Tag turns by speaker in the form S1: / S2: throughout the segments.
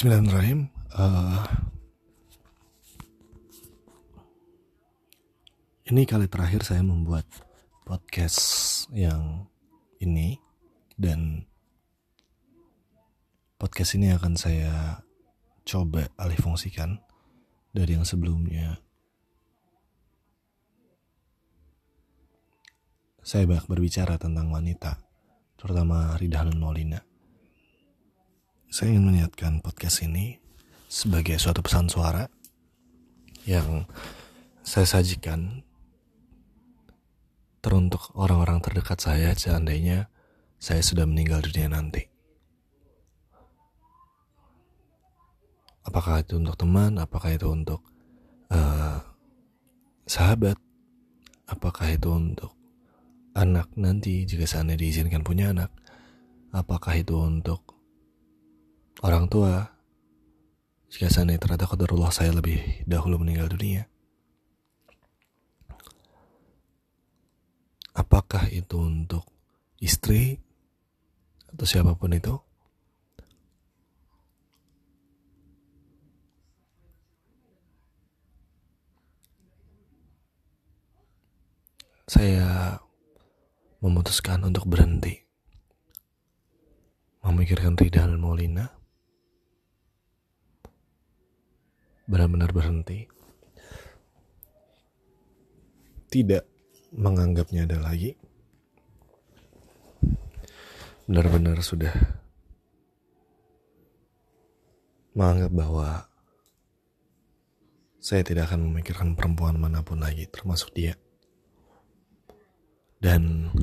S1: Bismillahirrahmanirrahim. Uh, ini kali terakhir saya membuat podcast yang ini dan podcast ini akan saya coba alih fungsikan dari yang sebelumnya. Saya banyak berbicara tentang wanita, terutama Rida Maulina saya ingin meniatkan podcast ini sebagai suatu pesan suara yang saya sajikan teruntuk orang-orang terdekat saya. Seandainya saya sudah meninggal dunia nanti. Apakah itu untuk teman, apakah itu untuk uh, sahabat, apakah itu untuk anak? Nanti jika seandainya diizinkan punya anak, apakah itu untuk orang tua. Jika seandainya ternyata kodarullah saya lebih dahulu meninggal dunia apakah itu untuk istri atau siapa pun itu? Saya memutuskan untuk berhenti. Memikirkan Rida dan Maulina benar-benar berhenti. Tidak menganggapnya ada lagi. Benar-benar sudah menganggap bahwa saya tidak akan memikirkan perempuan mana pun lagi termasuk dia. Dan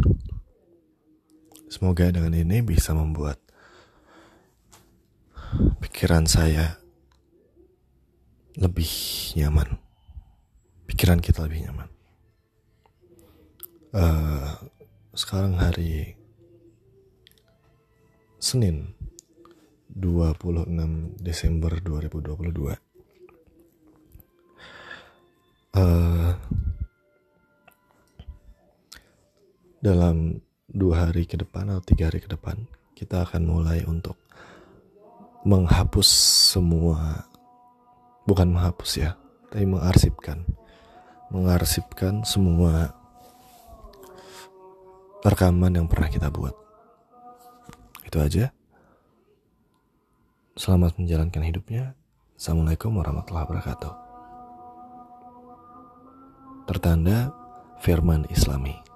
S1: semoga dengan ini bisa membuat pikiran saya lebih nyaman. Pikiran kita lebih nyaman. Uh, sekarang hari Senin 26 Desember 2022 uh, dalam dua hari ke depan atau tiga hari ke depan kita akan mulai untuk menghapus semua bukan menghapus ya tapi mengarsipkan. Mengarsipkan semua rekaman yang pernah kita buat. Itu aja. Selamat menjalankan hidupnya. Assalamualaikum warahmatullahi wabarakatuh. Tertanda firman islami